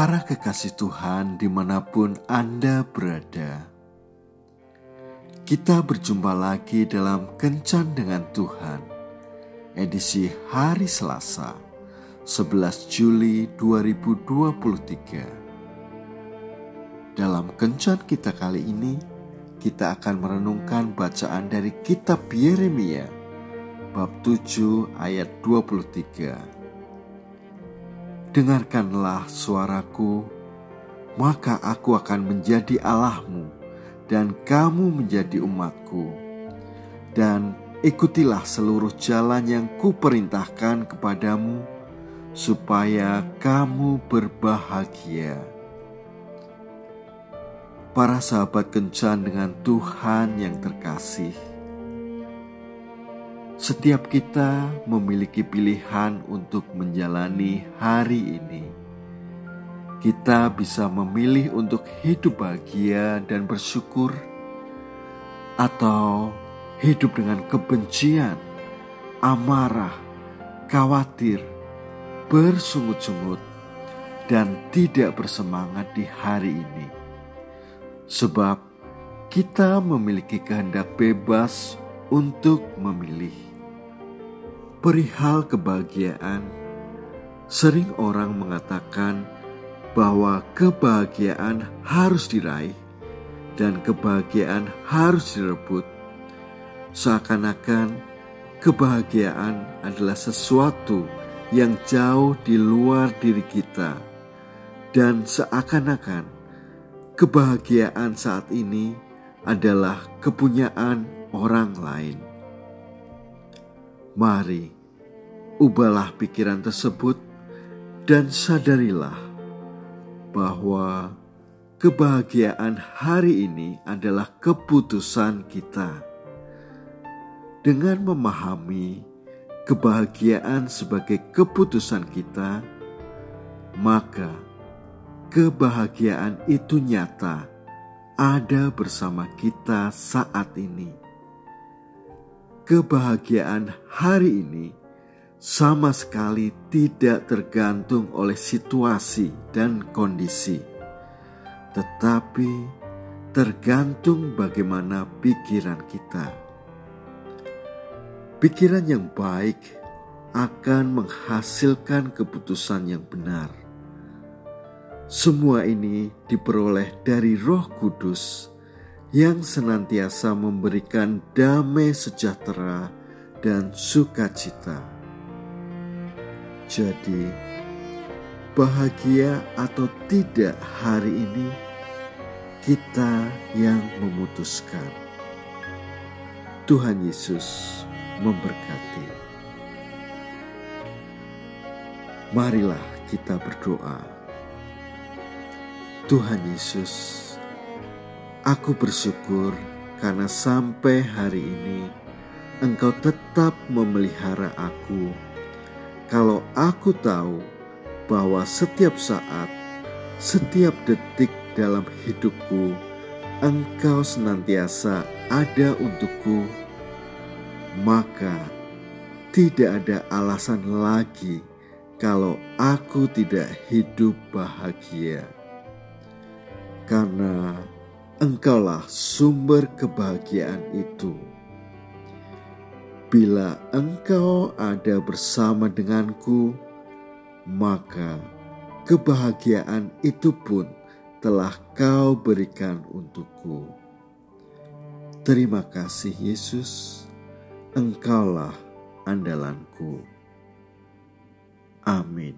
Para kekasih Tuhan di mana pun Anda berada, kita berjumpa lagi dalam Kencan dengan Tuhan, edisi hari Selasa, 11 Juli 2023. Dalam Kencan kita kali ini, kita akan merenungkan bacaan dari kitab Yeremia, bab 7 ayat 23 dengarkanlah suaraku, maka aku akan menjadi Allahmu dan kamu menjadi umatku. Dan ikutilah seluruh jalan yang kuperintahkan kepadamu, supaya kamu berbahagia. Para sahabat kencan dengan Tuhan yang terkasih, setiap kita memiliki pilihan untuk menjalani hari ini. Kita bisa memilih untuk hidup bahagia dan bersyukur, atau hidup dengan kebencian, amarah, khawatir, bersungut-sungut, dan tidak bersemangat di hari ini, sebab kita memiliki kehendak bebas untuk memilih. Perihal kebahagiaan, sering orang mengatakan bahwa kebahagiaan harus diraih dan kebahagiaan harus direbut. Seakan-akan kebahagiaan adalah sesuatu yang jauh di luar diri kita, dan seakan-akan kebahagiaan saat ini adalah kepunyaan orang lain. Mari, ubahlah pikiran tersebut dan sadarilah bahwa kebahagiaan hari ini adalah keputusan kita. Dengan memahami kebahagiaan sebagai keputusan kita, maka kebahagiaan itu nyata ada bersama kita saat ini kebahagiaan hari ini sama sekali tidak tergantung oleh situasi dan kondisi, tetapi tergantung bagaimana pikiran kita. Pikiran yang baik akan menghasilkan keputusan yang benar. Semua ini diperoleh dari Roh Kudus yang senantiasa memberikan damai sejahtera dan sukacita. Jadi, bahagia atau tidak hari ini, kita yang memutuskan. Tuhan Yesus memberkati. Marilah kita berdoa. Tuhan Yesus, Aku bersyukur karena sampai hari ini Engkau tetap memelihara aku. Kalau aku tahu bahwa setiap saat, setiap detik dalam hidupku, Engkau senantiasa ada untukku, maka tidak ada alasan lagi kalau aku tidak hidup bahagia. Karena Engkaulah sumber kebahagiaan itu. Bila engkau ada bersama denganku, maka kebahagiaan itu pun telah kau berikan untukku. Terima kasih Yesus, engkaulah andalanku. Amin.